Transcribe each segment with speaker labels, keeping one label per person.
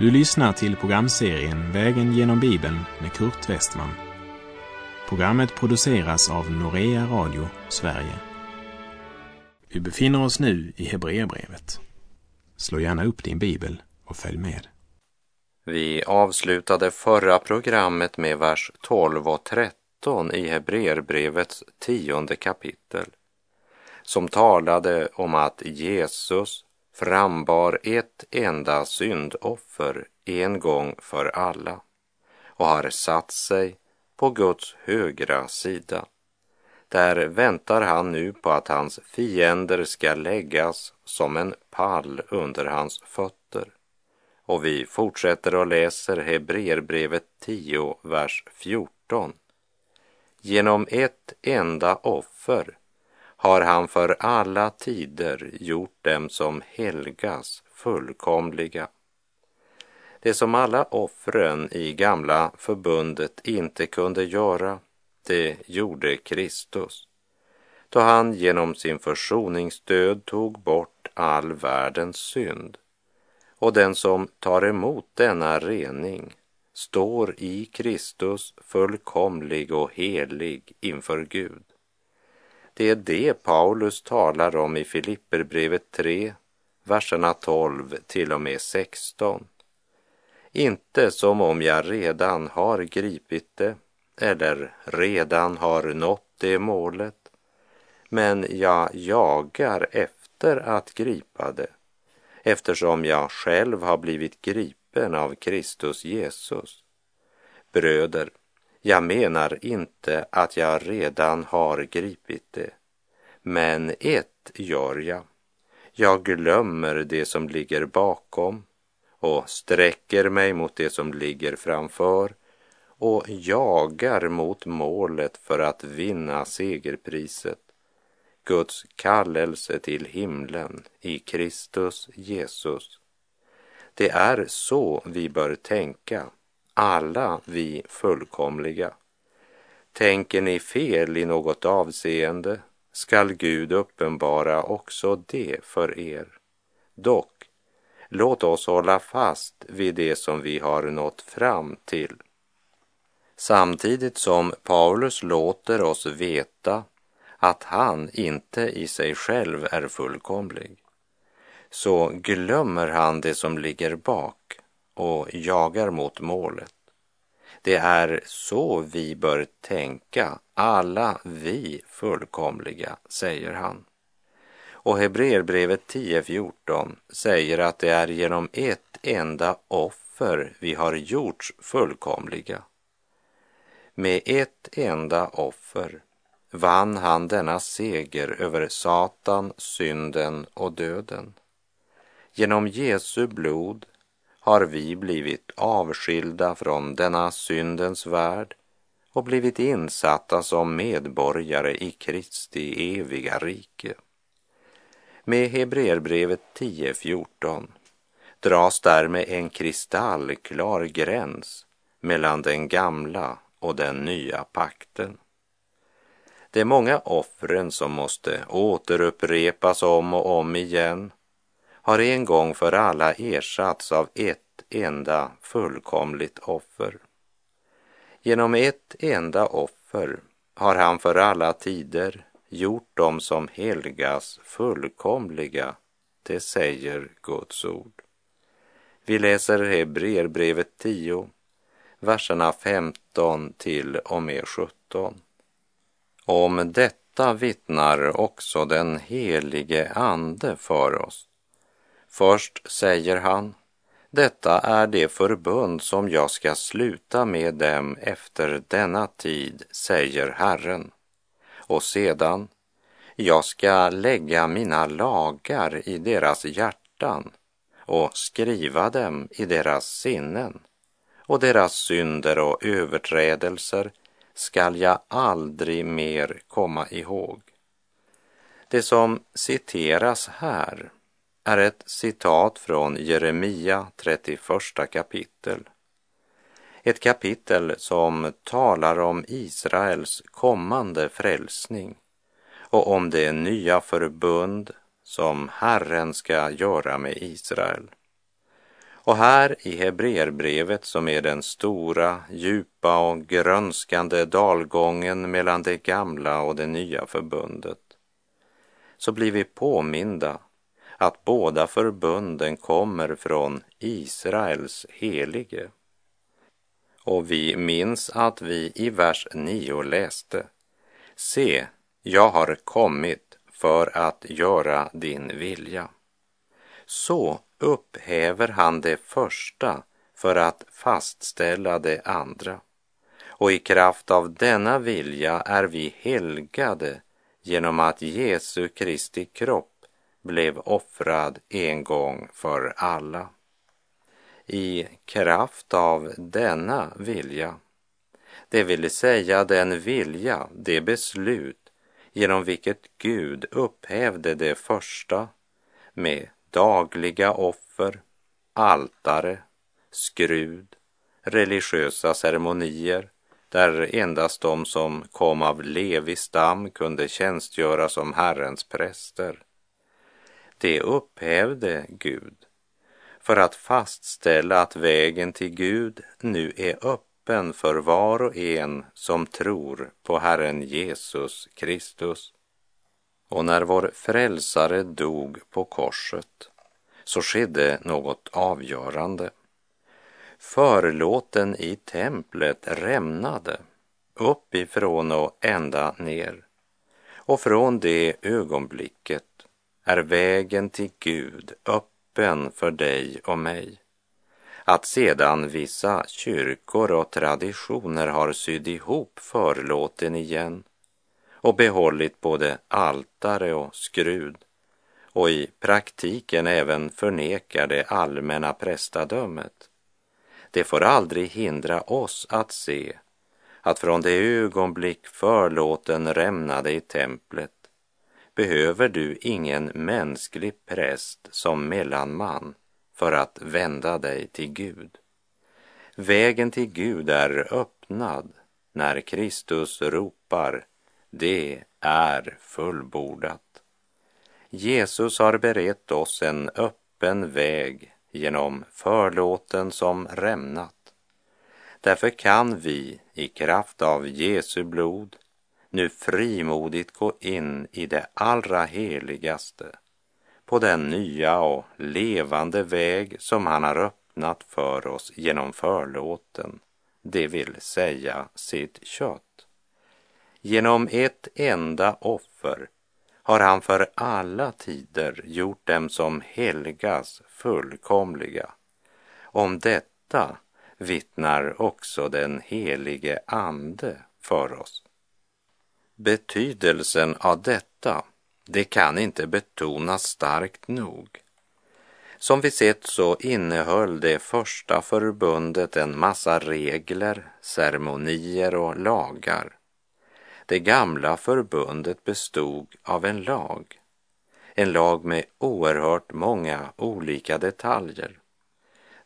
Speaker 1: Du lyssnar till programserien Vägen genom Bibeln med Kurt Westman. Programmet produceras av Norea Radio Sverige. Vi befinner oss nu i Hebreerbrevet. Slå gärna upp din bibel och följ med.
Speaker 2: Vi avslutade förra programmet med vers 12 och 13 i Hebreerbrevets tionde kapitel som talade om att Jesus frambar ett enda syndoffer en gång för alla och har satt sig på Guds högra sida. Där väntar han nu på att hans fiender ska läggas som en pall under hans fötter. Och vi fortsätter och läser Hebreerbrevet 10, vers 14. Genom ett enda offer har han för alla tider gjort dem som helgas fullkomliga. Det som alla offren i gamla förbundet inte kunde göra, det gjorde Kristus, då han genom sin försoningsdöd tog bort all världens synd. Och den som tar emot denna rening står i Kristus fullkomlig och helig inför Gud. Det är det Paulus talar om i Filipperbrevet 3, verserna 12 till och med 16. Inte som om jag redan har gripit det eller redan har nått det målet, men jag jagar efter att gripa det eftersom jag själv har blivit gripen av Kristus Jesus. Bröder, jag menar inte att jag redan har gripit det, men ett gör jag. Jag glömmer det som ligger bakom och sträcker mig mot det som ligger framför och jagar mot målet för att vinna segerpriset, Guds kallelse till himlen i Kristus Jesus. Det är så vi bör tänka alla vi fullkomliga. Tänker ni fel i något avseende skall Gud uppenbara också det för er. Dock, låt oss hålla fast vid det som vi har nått fram till. Samtidigt som Paulus låter oss veta att han inte i sig själv är fullkomlig, så glömmer han det som ligger bak och jagar mot målet. Det är så vi bör tänka, alla vi fullkomliga, säger han. Och Hebreerbrevet 10.14 säger att det är genom ett enda offer vi har gjorts fullkomliga. Med ett enda offer vann han denna seger över Satan, synden och döden. Genom Jesu blod har vi blivit avskilda från denna syndens värld och blivit insatta som medborgare i Kristi eviga rike. Med Hebreerbrevet 10.14 dras därmed en kristallklar gräns mellan den gamla och den nya pakten. De många offren som måste återupprepas om och om igen har en gång för alla ersatts av ett enda fullkomligt offer. Genom ett enda offer har han för alla tider gjort dem som helgas fullkomliga, det säger Guds ord. Vi läser Hebreerbrevet 10, verserna 15 till och med 17. Om detta vittnar också den helige Ande för oss Först säger han, detta är det förbund som jag ska sluta med dem efter denna tid, säger Herren. Och sedan, jag ska lägga mina lagar i deras hjärtan och skriva dem i deras sinnen och deras synder och överträdelser skall jag aldrig mer komma ihåg. Det som citeras här är ett citat från Jeremia 31 kapitel. Ett kapitel som talar om Israels kommande frälsning och om det nya förbund som Herren ska göra med Israel. Och här i Hebreerbrevet som är den stora, djupa och grönskande dalgången mellan det gamla och det nya förbundet så blir vi påminda att båda förbunden kommer från Israels helige. Och vi minns att vi i vers 9 läste Se, jag har kommit för att göra din vilja. Så upphäver han det första för att fastställa det andra. Och i kraft av denna vilja är vi helgade genom att Jesu Kristi kropp blev offrad en gång för alla. I kraft av denna vilja, det vill säga den vilja, det beslut genom vilket Gud upphävde det första med dagliga offer, altare, skrud, religiösa ceremonier där endast de som kom av Levi stam kunde tjänstgöra som Herrens präster. Det upphävde Gud för att fastställa att vägen till Gud nu är öppen för var och en som tror på Herren Jesus Kristus. Och när vår frälsare dog på korset så skedde något avgörande. Förlåten i templet rämnade uppifrån och ända ner. Och från det ögonblicket är vägen till Gud öppen för dig och mig. Att sedan vissa kyrkor och traditioner har sydd ihop förlåten igen och behållit både altare och skrud och i praktiken även förnekar det allmänna prästadömet. Det får aldrig hindra oss att se att från det ögonblick förlåten rämnade i templet behöver du ingen mänsklig präst som mellanman för att vända dig till Gud. Vägen till Gud är öppnad när Kristus ropar det är fullbordat. Jesus har berett oss en öppen väg genom förlåten som rämnat. Därför kan vi i kraft av Jesu blod nu frimodigt gå in i det allra heligaste på den nya och levande väg som han har öppnat för oss genom förlåten, det vill säga sitt kött. Genom ett enda offer har han för alla tider gjort dem som helgas fullkomliga. Om detta vittnar också den helige Ande för oss. Betydelsen av detta, det kan inte betonas starkt nog. Som vi sett så innehöll det första förbundet en massa regler, ceremonier och lagar det gamla förbundet bestod av en lag, en lag med oerhört många olika detaljer.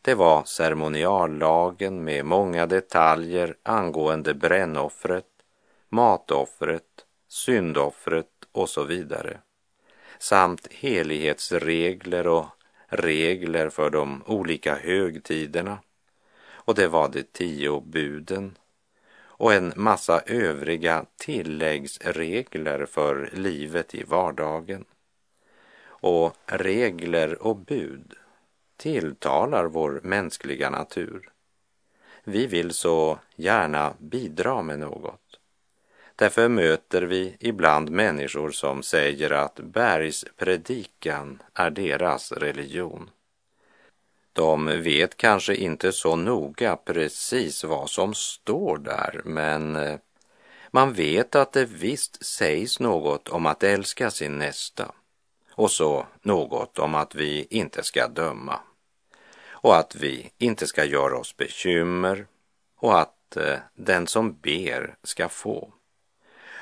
Speaker 2: Det var ceremoniallagen med många detaljer angående brännoffret, matoffret, syndoffret och så vidare. Samt helighetsregler och regler för de olika högtiderna. Och det var de tio buden och en massa övriga tilläggsregler för livet i vardagen. Och regler och bud tilltalar vår mänskliga natur. Vi vill så gärna bidra med något. Därför möter vi ibland människor som säger att bergspredikan är deras religion. De vet kanske inte så noga precis vad som står där, men eh, man vet att det visst sägs något om att älska sin nästa och så något om att vi inte ska döma och att vi inte ska göra oss bekymmer och att eh, den som ber ska få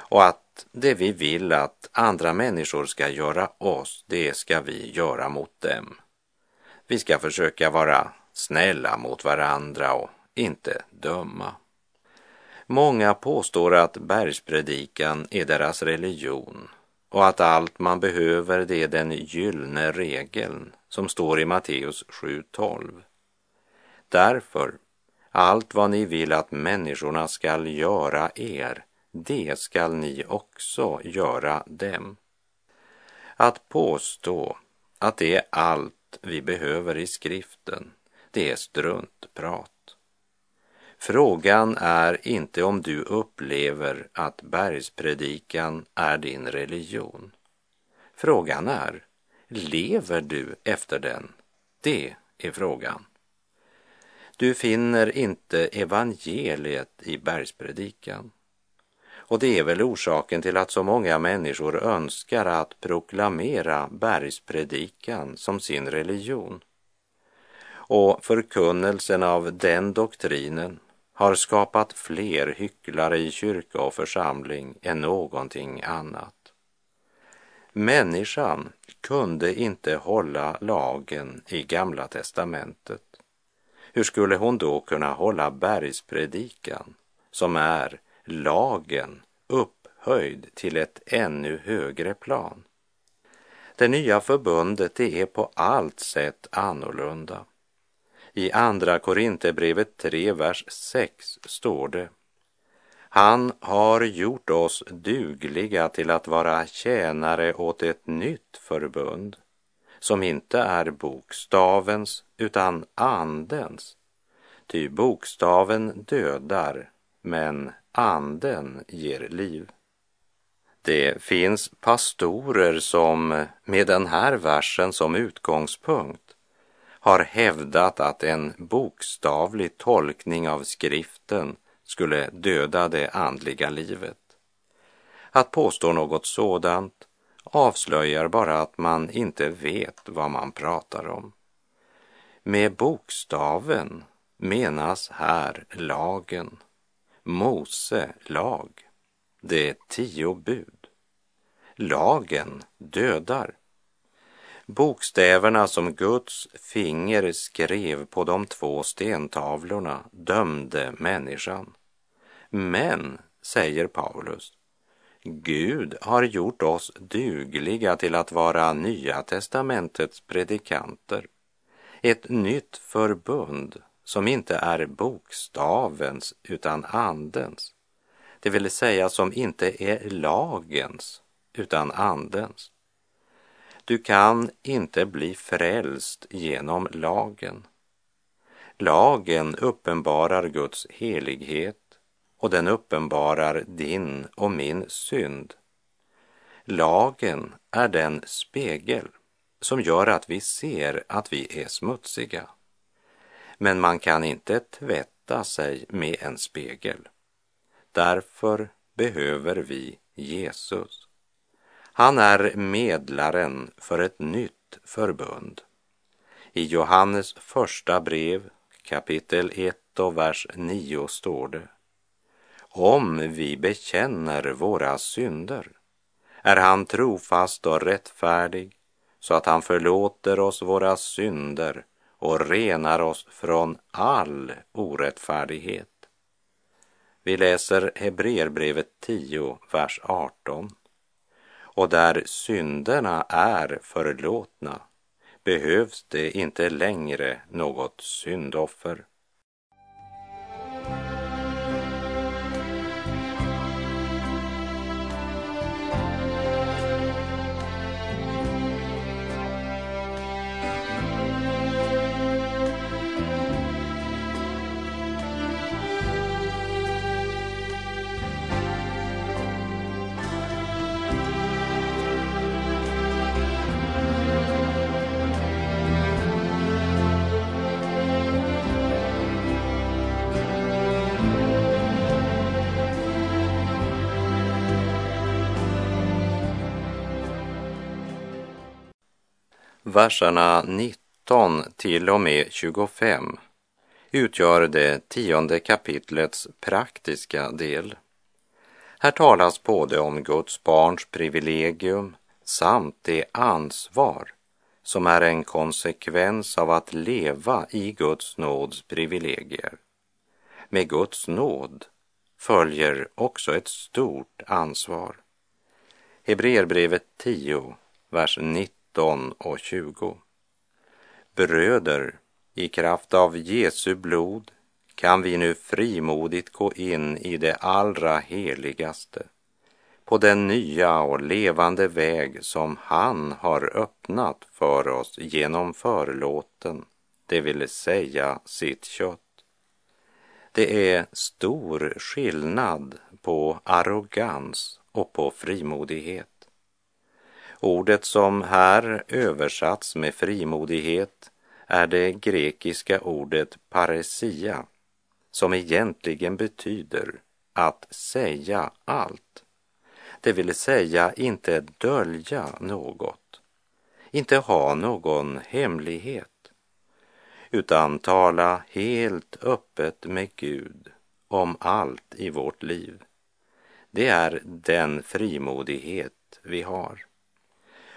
Speaker 2: och att det vi vill att andra människor ska göra oss, det ska vi göra mot dem. Vi ska försöka vara snälla mot varandra och inte döma. Många påstår att bergspredikan är deras religion och att allt man behöver det är den gyllene regeln som står i Matteus 7.12. Därför, allt vad ni vill att människorna skall göra er, det skall ni också göra dem. Att påstå att det är allt vi behöver i skriften, det är struntprat. Frågan är inte om du upplever att bergspredikan är din religion. Frågan är, lever du efter den? Det är frågan. Du finner inte evangeliet i bergspredikan. Och det är väl orsaken till att så många människor önskar att proklamera bergspredikan som sin religion. Och förkunnelsen av den doktrinen har skapat fler hycklare i kyrka och församling än någonting annat. Människan kunde inte hålla lagen i Gamla testamentet. Hur skulle hon då kunna hålla bergspredikan, som är lagen upphöjd till ett ännu högre plan? Det nya förbundet det är på allt sätt annorlunda. I Andra Korinthierbrevet 3, vers 6 står det han har gjort oss dugliga till att vara tjänare åt ett nytt förbund som inte är bokstavens utan andens. Ty bokstaven dödar, men anden ger liv. Det finns pastorer som med den här versen som utgångspunkt har hävdat att en bokstavlig tolkning av skriften skulle döda det andliga livet. Att påstå något sådant avslöjar bara att man inte vet vad man pratar om. Med bokstaven menas här lagen, Mose lag, det tio bud. Lagen dödar. Bokstäverna som Guds finger skrev på de två stentavlorna dömde människan. Men, säger Paulus, Gud har gjort oss dugliga till att vara Nya testamentets predikanter. Ett nytt förbund som inte är bokstavens utan andens. Det vill säga som inte är lagens utan andens. Du kan inte bli frälst genom lagen. Lagen uppenbarar Guds helighet och den uppenbarar din och min synd. Lagen är den spegel som gör att vi ser att vi är smutsiga. Men man kan inte tvätta sig med en spegel. Därför behöver vi Jesus. Han är medlaren för ett nytt förbund. I Johannes första brev kapitel 1 och vers 9 står det om vi bekänner våra synder är han trofast och rättfärdig så att han förlåter oss våra synder och renar oss från all orättfärdighet. Vi läser Hebreerbrevet 10, vers 18. Och där synderna är förlåtna behövs det inte längre något syndoffer. Verserna 19 till och med 25 utgör det tionde kapitlets praktiska del. Här talas både om Guds barns privilegium samt det ansvar som är en konsekvens av att leva i Guds nåds privilegier. Med Guds nåd följer också ett stort ansvar. Hebreerbrevet 10, vers 19 19 och 20. Bröder, I kraft av Jesu blod kan vi nu frimodigt gå in i det allra heligaste på den nya och levande väg som han har öppnat för oss genom förlåten, det vill säga sitt kött. Det är stor skillnad på arrogans och på frimodighet. Ordet som här översatts med frimodighet är det grekiska ordet paresia som egentligen betyder att säga allt. Det vill säga inte dölja något, inte ha någon hemlighet, utan tala helt öppet med Gud om allt i vårt liv. Det är den frimodighet vi har.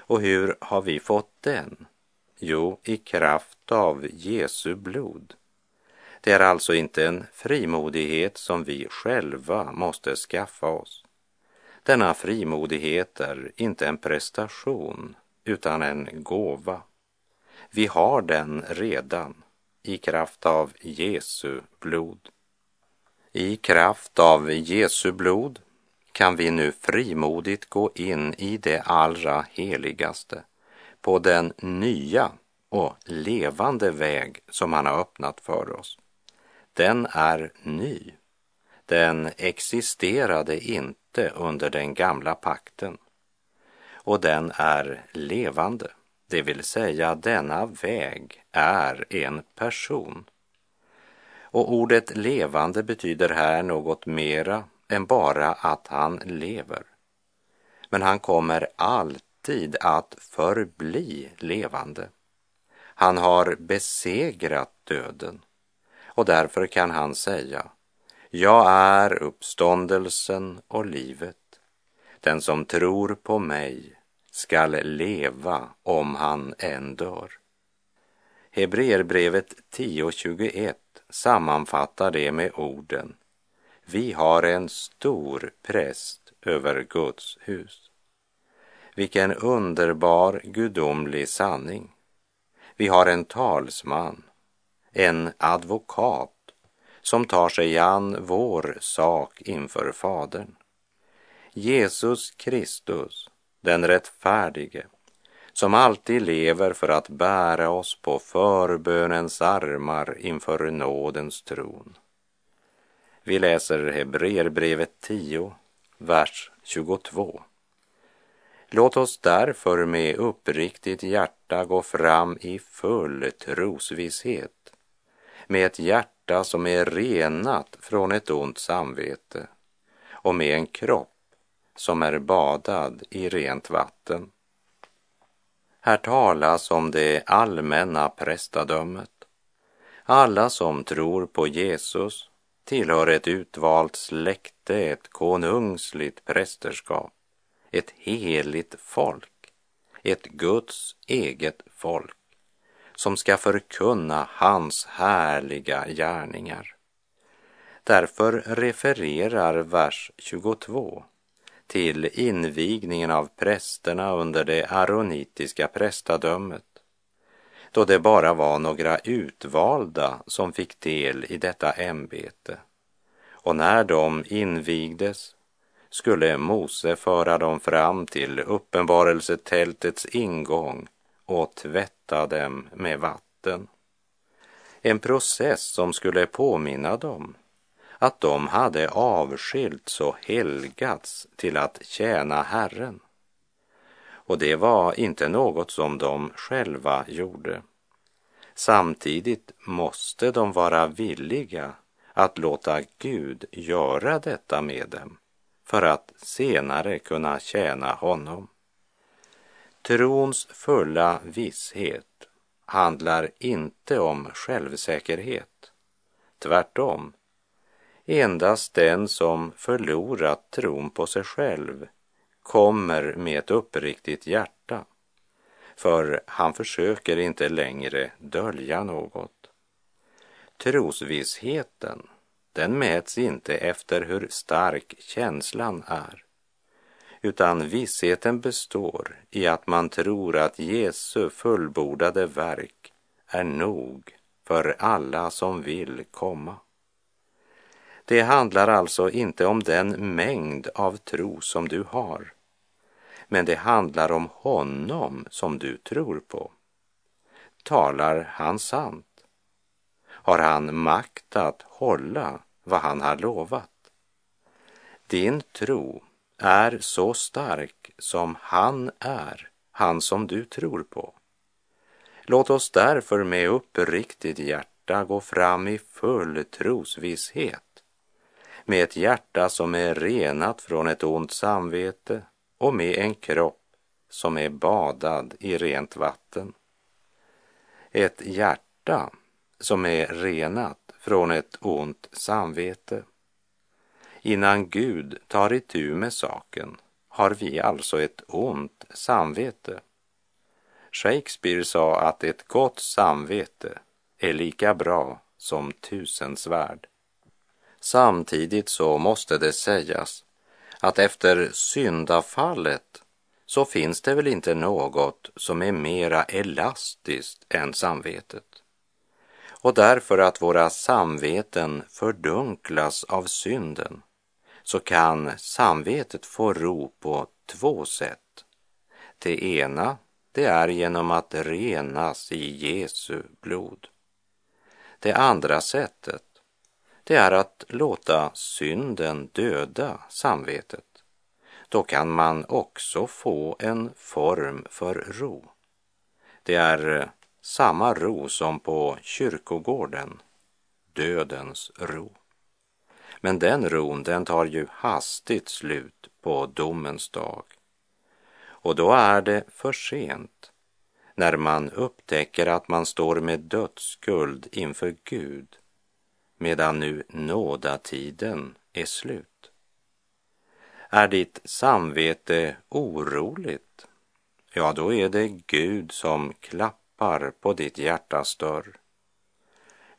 Speaker 2: Och hur har vi fått den? Jo, i kraft av Jesu blod. Det är alltså inte en frimodighet som vi själva måste skaffa oss. Denna frimodighet är inte en prestation utan en gåva. Vi har den redan i kraft av Jesu blod. I kraft av Jesu blod kan vi nu frimodigt gå in i det allra heligaste på den nya och levande väg som han har öppnat för oss. Den är ny. Den existerade inte under den gamla pakten. Och den är levande, det vill säga denna väg är en person. Och ordet levande betyder här något mera än bara att han lever. Men han kommer alltid att förbli levande. Han har besegrat döden och därför kan han säga Jag är uppståndelsen och livet. Den som tror på mig skall leva om han än dör. Hebreerbrevet 10.21 sammanfattar det med orden vi har en stor präst över Guds hus. Vilken underbar gudomlig sanning. Vi har en talsman, en advokat som tar sig an vår sak inför Fadern. Jesus Kristus, den rättfärdige, som alltid lever för att bära oss på förbönens armar inför nådens tron. Vi läser Hebreerbrevet 10, vers 22. Låt oss därför med uppriktigt hjärta gå fram i full trosvisshet, med ett hjärta som är renat från ett ont samvete och med en kropp som är badad i rent vatten. Här talas om det allmänna prästadömet. Alla som tror på Jesus tillhör ett utvalt släkte, ett konungsligt prästerskap ett heligt folk, ett Guds eget folk som ska förkunna hans härliga gärningar. Därför refererar vers 22 till invigningen av prästerna under det aronitiska prästadömet då det bara var några utvalda som fick del i detta ämbete. Och när de invigdes skulle Mose föra dem fram till uppenbarelsetältets ingång och tvätta dem med vatten. En process som skulle påminna dem att de hade avskilts och helgats till att tjäna Herren. Och det var inte något som de själva gjorde. Samtidigt måste de vara villiga att låta Gud göra detta med dem för att senare kunna tjäna honom. Trons fulla visshet handlar inte om självsäkerhet. Tvärtom. Endast den som förlorat tron på sig själv kommer med ett uppriktigt hjärta, för han försöker inte längre dölja något. Trosvissheten den mäts inte efter hur stark känslan är, utan vissheten består i att man tror att Jesu fullbordade verk är nog för alla som vill komma. Det handlar alltså inte om den mängd av tro som du har, men det handlar om honom som du tror på. Talar han sant? Har han makt att hålla vad han har lovat? Din tro är så stark som han är, han som du tror på. Låt oss därför med uppriktigt hjärta gå fram i full trosvisshet med ett hjärta som är renat från ett ont samvete och med en kropp som är badad i rent vatten. Ett hjärta som är renat från ett ont samvete. Innan Gud tar itu med saken har vi alltså ett ont samvete. Shakespeare sa att ett gott samvete är lika bra som tusen svärd. Samtidigt så måste det sägas att efter syndafallet så finns det väl inte något som är mera elastiskt än samvetet. Och därför att våra samveten fördunklas av synden så kan samvetet få ro på två sätt. Det ena, det är genom att renas i Jesu blod. Det andra sättet, det är att låta synden döda samvetet. Då kan man också få en form för ro. Det är eh, samma ro som på kyrkogården, dödens ro. Men den ron, den tar ju hastigt slut på domens dag. Och då är det för sent när man upptäcker att man står med dödsskuld inför Gud medan nu nådatiden är slut. Är ditt samvete oroligt? Ja, då är det Gud som klappar på ditt hjärtas dörr.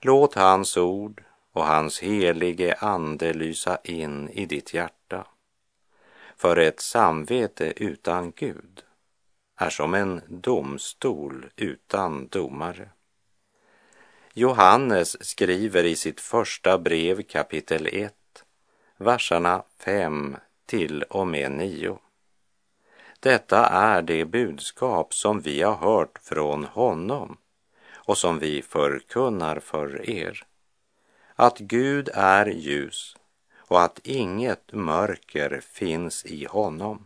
Speaker 2: Låt hans ord och hans helige ande lysa in i ditt hjärta. För ett samvete utan Gud är som en domstol utan domare. Johannes skriver i sitt första brev kapitel 1, verserna 5 till och med 9. Detta är det budskap som vi har hört från honom och som vi förkunnar för er. Att Gud är ljus och att inget mörker finns i honom.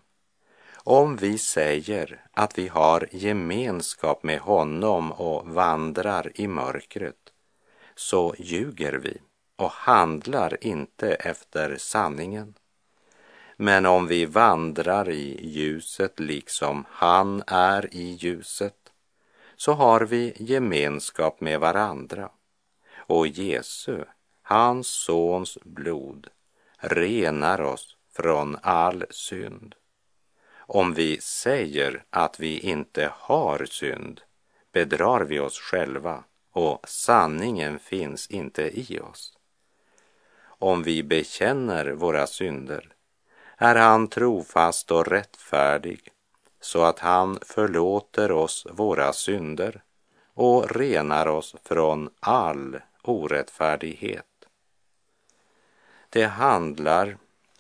Speaker 2: Om vi säger att vi har gemenskap med honom och vandrar i mörkret så ljuger vi och handlar inte efter sanningen. Men om vi vandrar i ljuset liksom han är i ljuset så har vi gemenskap med varandra. Och Jesu, hans sons blod, renar oss från all synd. Om vi säger att vi inte har synd bedrar vi oss själva och sanningen finns inte i oss. Om vi bekänner våra synder är han trofast och rättfärdig så att han förlåter oss våra synder och renar oss från all orättfärdighet. Det handlar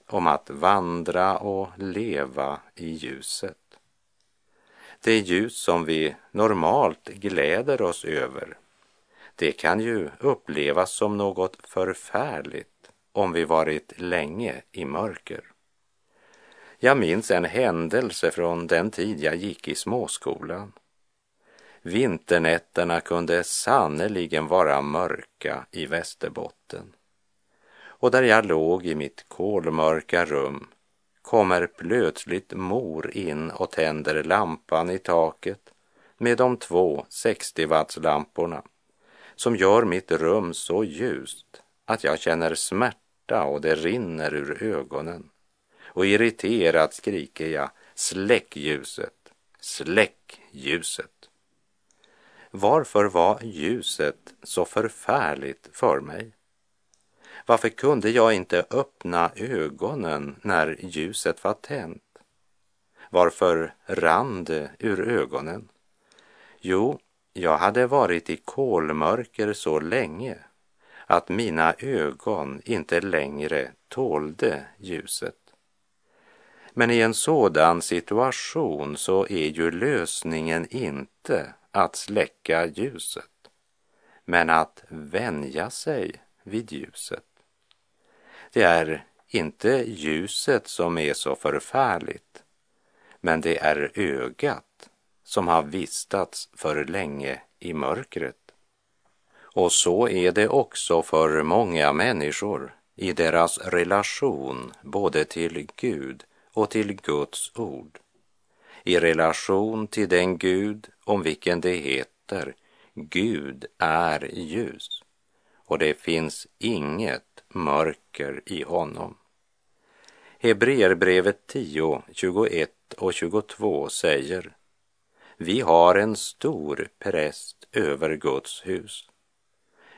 Speaker 2: om att vandra och leva i ljuset. Det ljus som vi normalt gläder oss över det kan ju upplevas som något förfärligt om vi varit länge i mörker. Jag minns en händelse från den tid jag gick i småskolan. Vinternätterna kunde sannerligen vara mörka i Västerbotten. Och där jag låg i mitt kolmörka rum kommer plötsligt mor in och tänder lampan i taket med de två 60 wattslamporna som gör mitt rum så ljust att jag känner smärta och det rinner ur ögonen. Och irriterat skriker jag släck ljuset, släck ljuset. Varför var ljuset så förfärligt för mig? Varför kunde jag inte öppna ögonen när ljuset var tänt? Varför rann det ur ögonen? Jo, jag hade varit i kolmörker så länge att mina ögon inte längre tålde ljuset. Men i en sådan situation så är ju lösningen inte att släcka ljuset, men att vänja sig vid ljuset. Det är inte ljuset som är så förfärligt, men det är ögat som har vistats för länge i mörkret. Och så är det också för många människor i deras relation både till Gud och till Guds ord. I relation till den Gud om vilken det heter Gud är ljus och det finns inget mörker i honom. Hebreerbrevet 10, 21 och 22 säger vi har en stor präst över Guds hus.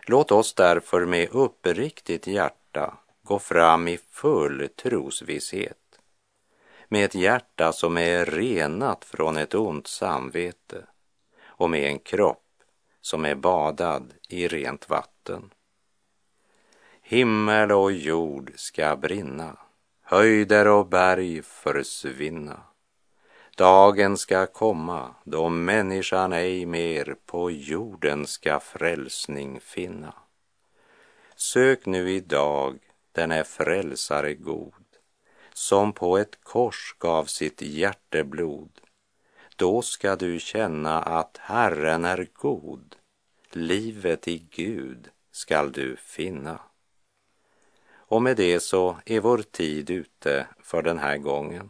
Speaker 2: Låt oss därför med uppriktigt hjärta gå fram i full trosvisshet med ett hjärta som är renat från ett ont samvete och med en kropp som är badad i rent vatten. Himmel och jord ska brinna, höjder och berg försvinna. Dagen ska komma då människan ej mer på jorden ska frälsning finna. Sök nu idag den är frälsare god som på ett kors gav sitt hjärteblod. Då ska du känna att Herren är god. Livet i Gud skall du finna. Och med det så är vår tid ute för den här gången.